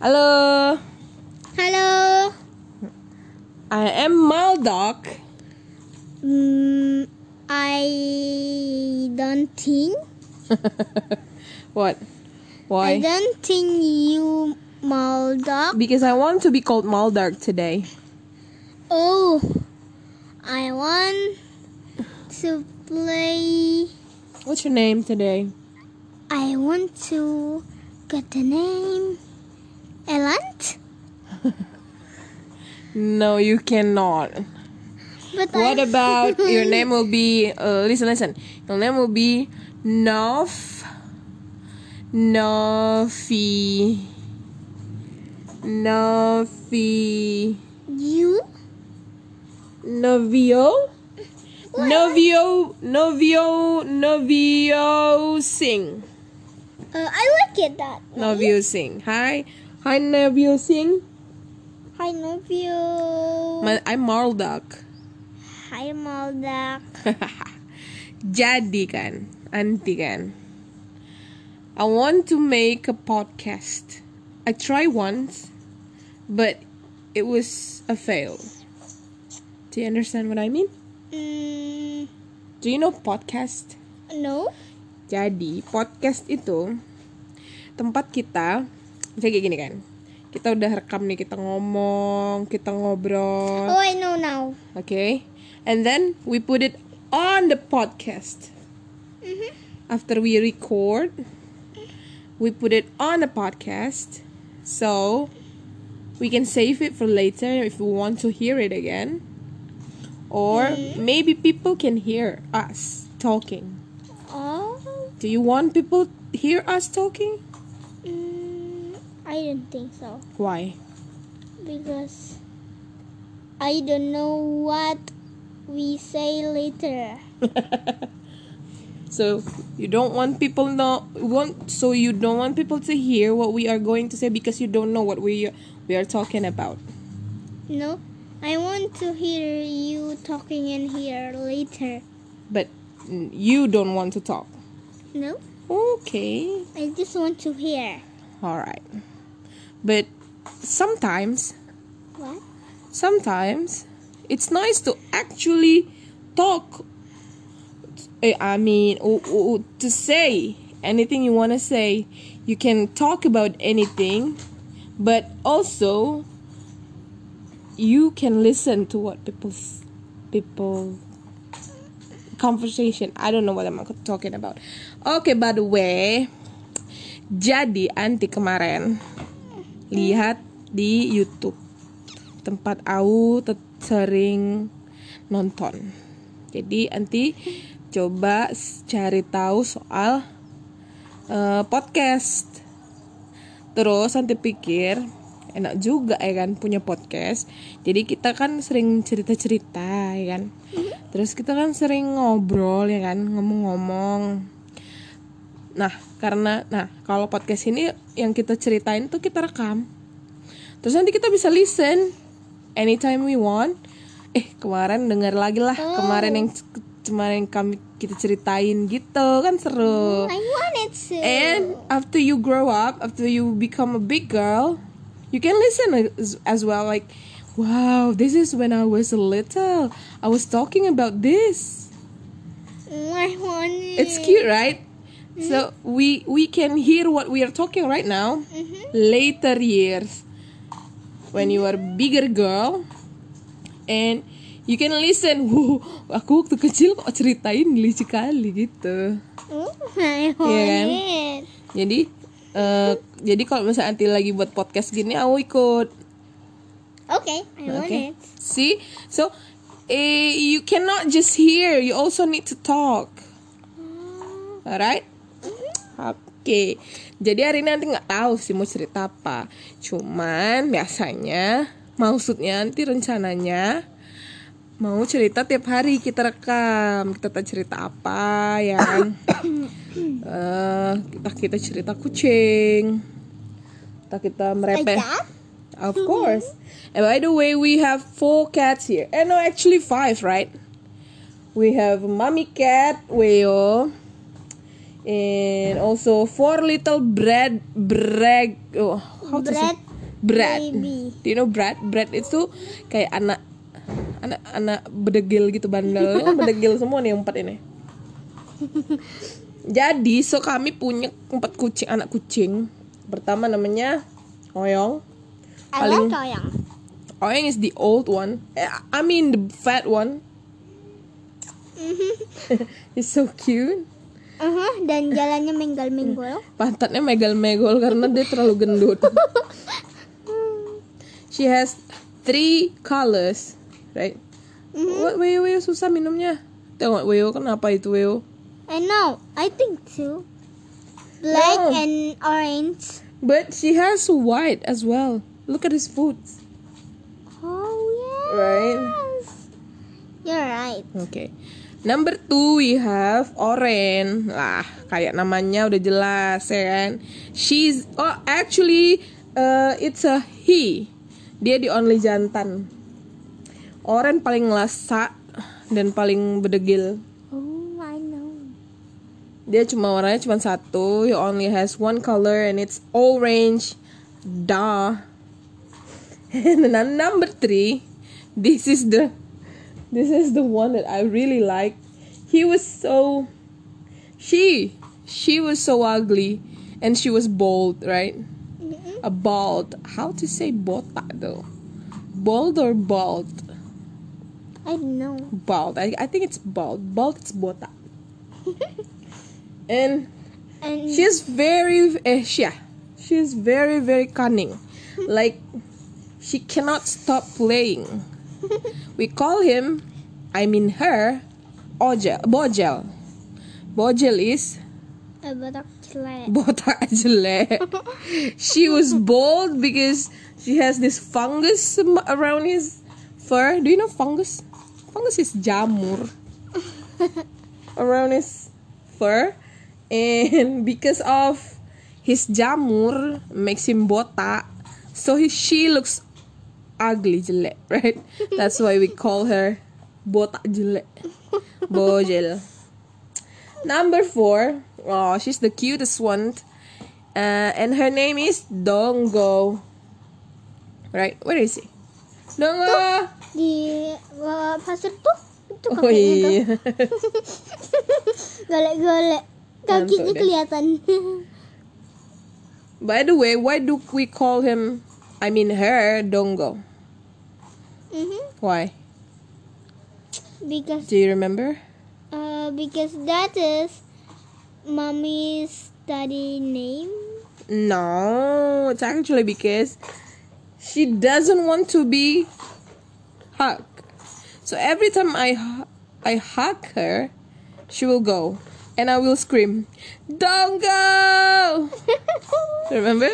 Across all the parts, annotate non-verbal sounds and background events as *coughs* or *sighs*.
Halo, Hello. I am Maldok. Mm, I don't think. *laughs* What? Why? I don't think you Maldak. Because I want to be called Maldark today. Oh, I want to play. What's your name today? I want to get the name Elant. No, you cannot. But What I- about *laughs* your name will be uh, listen listen. Your name will be Nov Novi Novi You? Novio Novio Novio Novio Singh Uh, I like it that. way. Novio Singh Hi Hi Novio Singh Hi. Ma- I'm Marlduck Hi Maldak. *laughs* Jadi kan, anti kan. I want to make a podcast. I try once, but it was a fail. Do you understand what I mean? Mm, Do you know podcast? no. Jadi, podcast itu tempat kita, misalnya kayak gini kan. Kita udah rekam nih, kita ngomong, kita ngobrol. Oh, I know now. Okay. And then we put it on the podcast. Mhm. After we record, we put it on the podcast. So we can save it for later if we want to hear it again. Or maybe people can hear us talking. Oh. Do you want people hear us talking? I don't think so Why? because I don't know what we say later. *laughs* So you don't want people know want so you don't want people to hear what we are going to say because you don't know what we we are talking about. No, I want to hear you talking in here later. But you don't want to talk. No, Okay. I just want to hear. All right. But sometimes What? sometimes it's nice to actually talk Eh, I mean to say anything you want to say. You can talk about anything, but also you can listen to what people's people conversation. I don't know what I'm talking about. Okay, by the way, jadi anti kemarin lihat di YouTube tempat tet- sering nonton. Jadi anti coba cari tahu soal eh, podcast. Terus nanti pikir enak juga ya kan punya podcast. Jadi kita kan sering cerita-cerita ya kan. Terus kita kan sering ngobrol ya kan, ngomong-ngomong. Nah, karena nah kalau podcast ini yang kita ceritain tuh kita rekam. Terus nanti kita bisa listen anytime we want. Eh, kemarin dengar lagi lah. Kemarin yang kemarin kami kita ceritain gitu kan seru. I wanted to. And after you grow up, after you become a big girl, you can listen as, as well. Like, wow, this is when I was little. I was talking about this. Mm, I. It's cute, right? So we we can hear what we are talking right now. Later years, when you are bigger girl, and you can listen. *laughs* Wow, aku waktu kecil kok ceritain lucu kali gitu. Oh, want Iya kan? Jadi eh jadi kalau misalnya nanti lagi buat podcast gini aku ikut. Okay, I want Okay. it. See? So eh, you cannot just hear, you also need to talk. Alright? Oke. Jadi hari ini nanti nggak tahu sih mau cerita apa. Cuman biasanya maksudnya nanti rencananya mau cerita tiap hari kita rekam kita tak cerita apa ya kan *coughs* Eh, kita kita cerita kucing kita kita merepet? Of course. And by the way, we have four cats here. And no, actually five, right? We have mommy cat, Weo. And also four little bread, bread, oh, how to say? Bread. Baby. Do you know Brad? Brad itu kayak anak anak anak bedegil gitu bandel. Kan bedegil semua nih yang empat ini. *laughs* Jadi, so kami punya empat kucing, anak kucing. Pertama namanya Oyong. I Paling- like Oyang. Oyong is the old one. Eh, I mean the fat one. *laughs* He's so cute. Uh-huh, dan jalannya menggal-menggol. *laughs* Pantatnya megal-megol karena dia terlalu gendut. *laughs* She has three colors, right? What Weo Weo susah minumnya. Tengok Weo kenapa itu Weo? I know. I think too. Black No. and orange. But she has white as well. Look at his foot. Oh yes. Right. You're right. Okay. Number two we have Oren. Lah, kayak namanya udah jelas ya kan. She's oh actually uh, it's a he. Dia the only jantan. Oren paling ngelasak dan paling bedegil. Oh, I know. Dia cuma warnanya cuma satu. He only has one color and it's orange. Duh. *laughs* And then number three, this is the this is the one that I really like. He was so she she was so ugly and she was bald, right? A bald. How to say botak though? Bald or bald? I don't know. Bald. I, I think it's bald. Bald it's botak. *laughs* and And She's very, eh, yeah, she's very, very cunning. *laughs* Like, she cannot stop playing. We call him, I mean her, Ojel, Bojel. Bojel is a badak jelek. botak jelek. *laughs* She was bald because she has this fungus around his fur. Do you know fungus? Fungus is jamur *laughs* around his fur, and because of his jamur makes him botak, so he, she looks ugly jelek, right? That's why we call her botak jelek, bojel. Number four, oh, she's the cutest one, uh, and her name is Dongo. Right, where is he? Dongo. Di pasir tuh itu Oh iya. Golek-golek. Kakinya kelihatan. By the way, why do we call him? I mean her Dongo. Mhm. Why? Because Do you remember? uh because that is mommy's study name. No, it's actually because she doesn't want to be hugged. So every time I I hug her, she will go, and I will scream, "Don't go!" *laughs* Remember?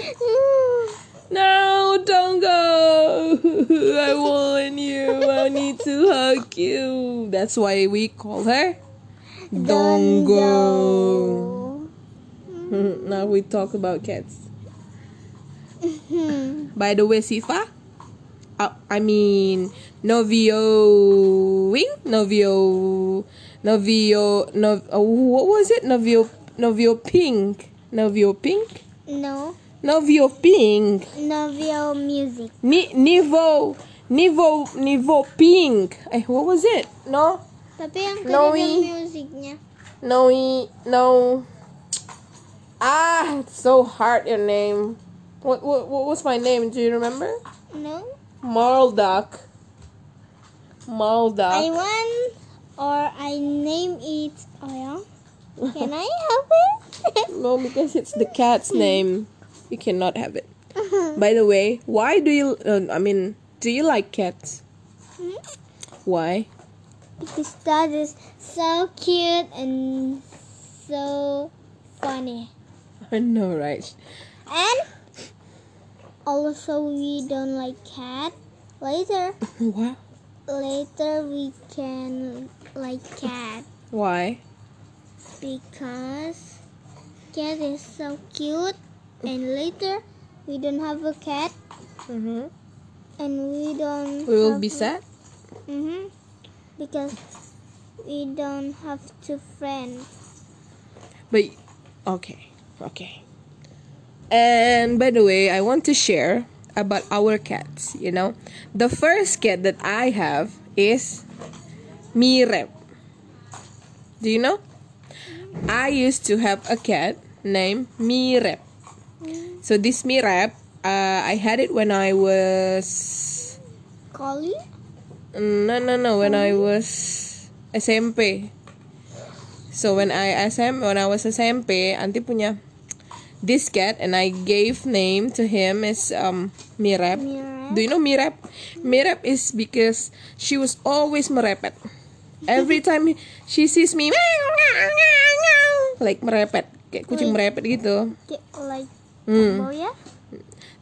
No, don't go. *laughs* I want you. I need to hug you. That's why we call her Dongo. *laughs* now we talk about cats. By the way, Sifa, uh, I mean novio wing, novio, novio, no, uh, what was it? Novio, novio pink, novio pink, No, novio pink. Novio music. Ni Nivo Nivo Nivo Pink. Eh, what was it? No, Tapi yang No, tadi ada we- musiknya. no, i- no. Ah, it's so hard your name. What what what was my name? Do you remember? No, Marlduck. I Marlduck. want or I name it. Oh *laughs* yeah. Can I help it? No, because it's the cat's name. You cannot have it. By the way, why do you? Uh, I mean, do you like cats? Hmm? Why? because that is so cute and so funny. I know, right? And also we don't like cat. Later, *laughs* What? later we can like cat Why? because cat is so cute. And later we don't have a cat Mm-hmm. and we don't. We will be sad. Mm-hmm. Because we don't have two friends. But okay, okay. And by the way, I want to share about our cats. You know, the first cat that I have is Mirep. Do you know? I used to have a cat named Mirep. So this Mirep, uh, I had it when I was Collie? no no no when I was SMP. So when I SM when I was SMP, auntie punya this cat and I gave name to him as um. Mirep. Do you know Mirep? Mirep is because she was always merepet. Every *laughs* time she sees me *laughs* like merepet, kayak kucing merepet gitu. Like Hmm. oh ya?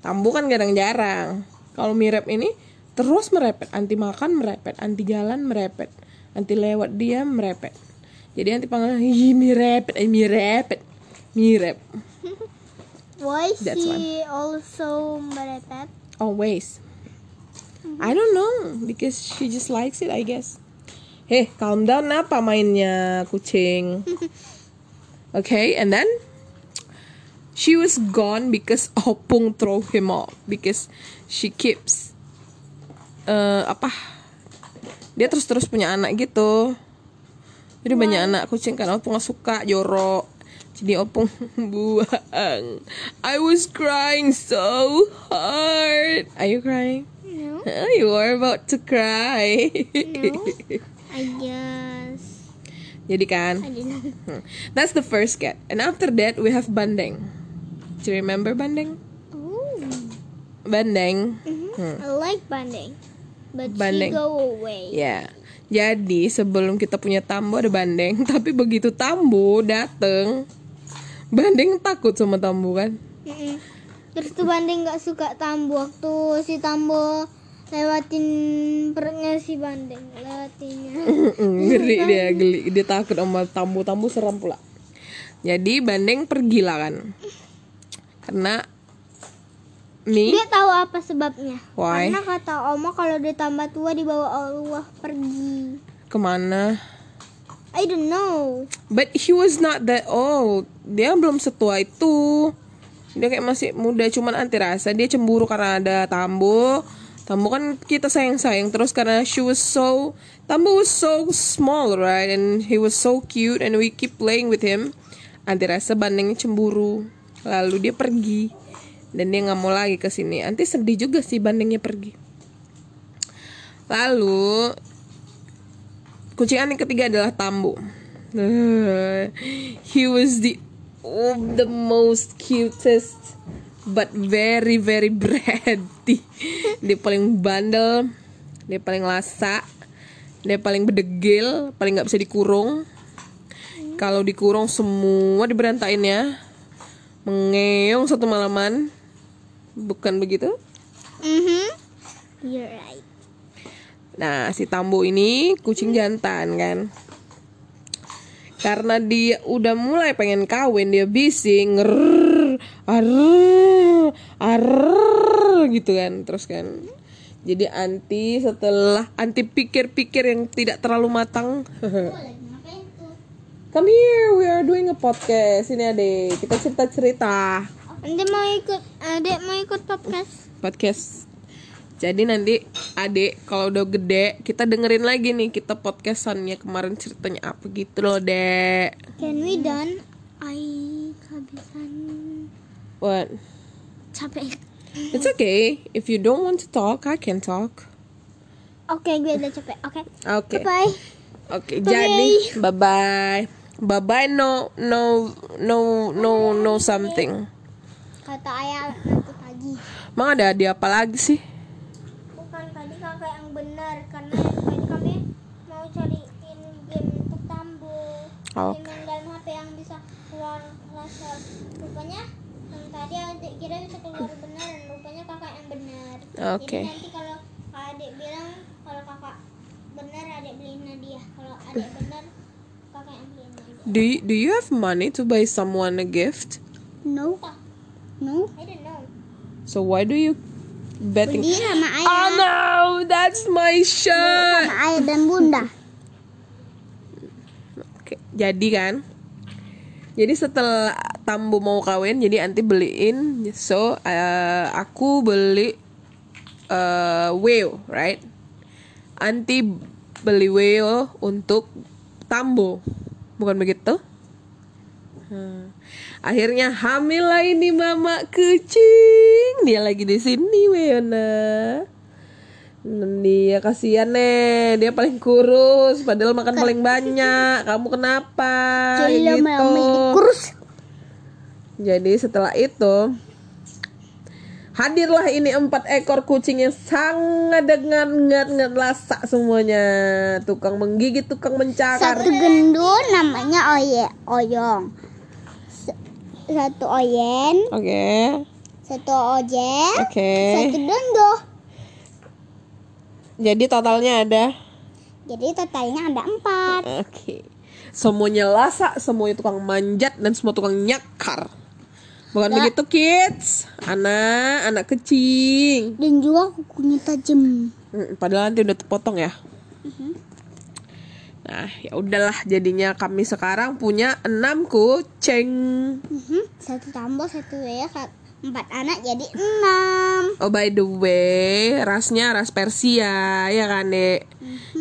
Tambu kan kadang jarang. Kalau Mirep ini terus merepet, anti makan merepet, anti jalan merepet, anti lewat dia merepet. Jadi anti panggil, ih mirepet, eh mirepet, mirep. *laughs* Why That's she also merepet? Always. I don't know because she just likes it, I guess. Hey, calm down apa mainnya kucing? *laughs* Okay, and then she was gone because *laughs* Opung throw him off because she keeps eh apa? Dia terus terus punya anak gitu. Jadi banyak anak kucing kan Opung gak suka jorok. Jadi Opung *laughs* buang. I was crying so hard. Are you crying? No. You are about to cry. No. *laughs* I guess Jadi kan, hmm. that's the first cat. And after that we have Bandeng. Do you remember Bandeng? Oh. Bandeng. Mhm. I like banding, but Bandeng. she go away. Ya. Jadi sebelum kita punya Tambo ada Bandeng, *laughs* tapi begitu Tambo dateng, Bandeng takut sama Tambo kan? Mm-mm. Terus tuh banding nggak suka tambo waktu si tambo lewatin perutnya si banding lewatinnya. *laughs* geli dia, *laughs* geli. Dia takut sama Tambo, Tambo seram pula. Jadi Bandeng pergi lah kan. Karena Mi Dia tahu apa sebabnya? Why? Karena kata Oma kalau dia tambah tua dibawa Allah pergi. ke mana? I don't know. But he was not that old. Dia belum setua itu. Dia kayak masih muda, cuman anti rasa. Dia cemburu karena ada Tambo. Tambo kan kita sayang-sayang terus karena she was so Tambo was so small, right? And he was so cute and we keep playing with him. Anti rasa bandingnya cemburu. Lalu dia pergi dan dia nggak mau lagi ke sini. Anti sedih juga sih bandingnya pergi. Lalu kucing aneh ketiga adalah Tambo. *laughs* He was the oh, the most cutest but very very *laughs* bratty. Dia paling bandel, dia paling lasa, dia paling bedegil, paling nggak bisa dikurung. Kalau dikurung semua diberantain ya. Mengeong satu malaman. Bukan begitu? Mhm. You're right. Nah, si Tambo ini kucing jantan kan. Karena dia udah mulai pengen kawin, dia bising, ngerrrr, arrrr, arrrr, gitu kan. Terus kan. Jadi anti setelah anti pikir-pikir yang tidak terlalu matang. *laughs* Come here, we are doing a podcast. Ini adek, kita cerita-cerita. Nanti mau ikut, adek mau ikut podcast. podcast. Jadi nanti adik kalau udah gede kita dengerin lagi nih kita podcastannya kemarin ceritanya apa gitu loh dek. Can we done? I kehabisan What? capek. It's okay if you don't want to talk I can talk. Oke, gue udah capek. Oke. Oke. Bye. Oke jadi bye bye. Bye bye no no no no no something. Kata ayah nanti pagi. Emang ada hadiah apa lagi sih? Bukan tadi kakak yang benar karena tadi kami mau cariin game untuk tambo. Oh. Game yang dalam HP yang bisa keluar laser. Rupanya yang tadi adik kira bisa keluar benar dan rupanya kakak yang benar. Oke. Jadi nanti kalau adik bilang kalau kakak benar adik beliin Nadia. Kalau adik benar Do you, do you have money to buy someone a gift? No. No. I don't know. So why do you betting? Dia sama ayah. Oh no, that's my shirt. Sama ayah dan bunda. Oke, jadi kan jadi setelah Tambo mau kawin jadi anti beliin so eh, aku beli uh, whale, right? Anti beli whale untuk tambo, bukan begitu? Hmm. Akhirnya hamil lah ini mama kucing. Dia lagi di sini, Weona. Dia kasihan nih, dia paling kurus, padahal makan paling banyak. Kamu kenapa? Jadi gitu. kurus. Jadi setelah itu hadirlah ini empat ekor kucing yang sangat dengan ngat ngat lasak semuanya. Tukang menggigit, tukang mencakar. Satu gendut namanya Oye Oyong. Satu Oyen, Oke, satu Ojek, oke. satu Dondo. Jadi totalnya ada Jadi totalnya ada empat. Oke. Semuanya lasak, semuanya tukang manjat dan semua tukang nyakar. Bukan Ya. begitu, kids? Anak, anak kecing. Dan juga kukunya tajam. Hmm, Padahal nanti udah terpotong ya. Nah, ya udahlah jadinya kami sekarang punya enam kucing. Mhm. Satu tambah, satu ya, empat anak jadi enam. Oh by the way, rasnya ras Persia ya kan dek.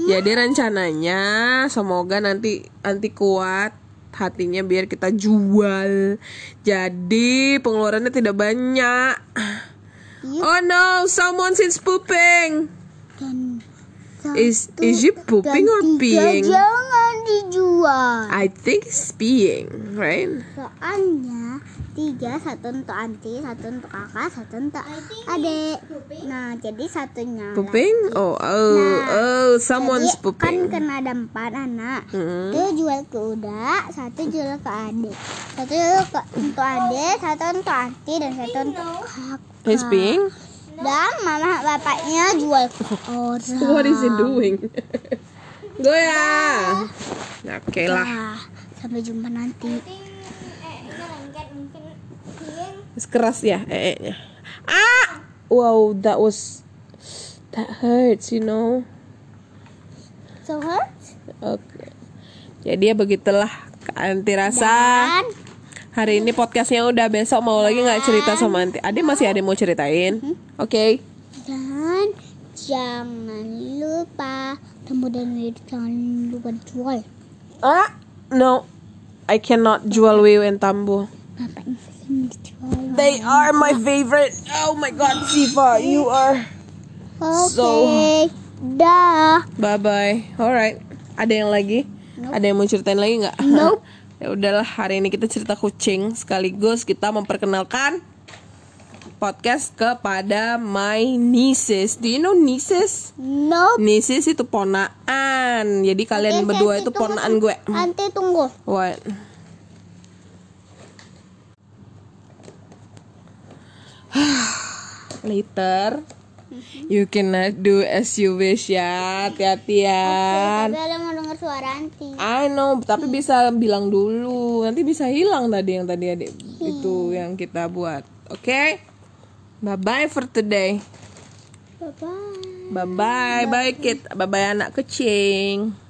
Jadi rencananya semoga nanti nanti kuat hatinya biar kita jual. Jadi pengeluarannya tidak banyak. Oh no, someone is pooping. Dan Is is it pooping or peeing? jangan dijual. I think it's peeing, right? Soalnya tiga satu untuk anti, satu untuk kakak, satu untuk adik. Nah jadi satunya. lah. Pooping? Oh, oh, oh, someone's Jadi, kan kena ada empat anak. Hmm. Satu jual ke Uda, satu jual ke adik. Satu jual ke untuk adik, satu untuk anti dan satu untuk kakak. He's peeing? Dan mama bapaknya jual ke orang. What is he doing? *laughs* Goyang. Oke lah. Nah, sampai jumpa nanti. It's keras ya ee-nya. Ah! Wow, that was that hurts, you know. So hurt? Oke. Jadi ya begitulah anti rasa. Dan Hari ini podcastnya udah besok mau lagi nggak cerita sama anti. Ade masih ada mau ceritain. Oke. Dan jangan lupa temu dan Wid, jangan lupa jual. Ah, no. I cannot jual Wiu and Tambo. Ngapain sih? They are my favorite. Oh my god, Siva, you are. So- dah. Bye bye. Alright. Ada yang lagi? Ada yang mau ceritain lagi nggak? Nope. *laughs* ya udahlah hari ini kita cerita kucing sekaligus kita memperkenalkan podcast kepada my nieces. Do you know nieces? Nope. Nieces itu ponaan. Jadi kalian Oke, berdua itu ponaan gue. Nanti tunggu. What? *sighs* Later. You cannot do as you wish ya. Hati-hati ya. Tapi ada mau dengar suara anti. I know, tapi bisa bilang dulu. Nanti bisa hilang tadi yang tadi adik itu yang kita buat. Oke? Bye bye for today. Bye bye. Bye bye, bye kid. Bye bye anak kecing.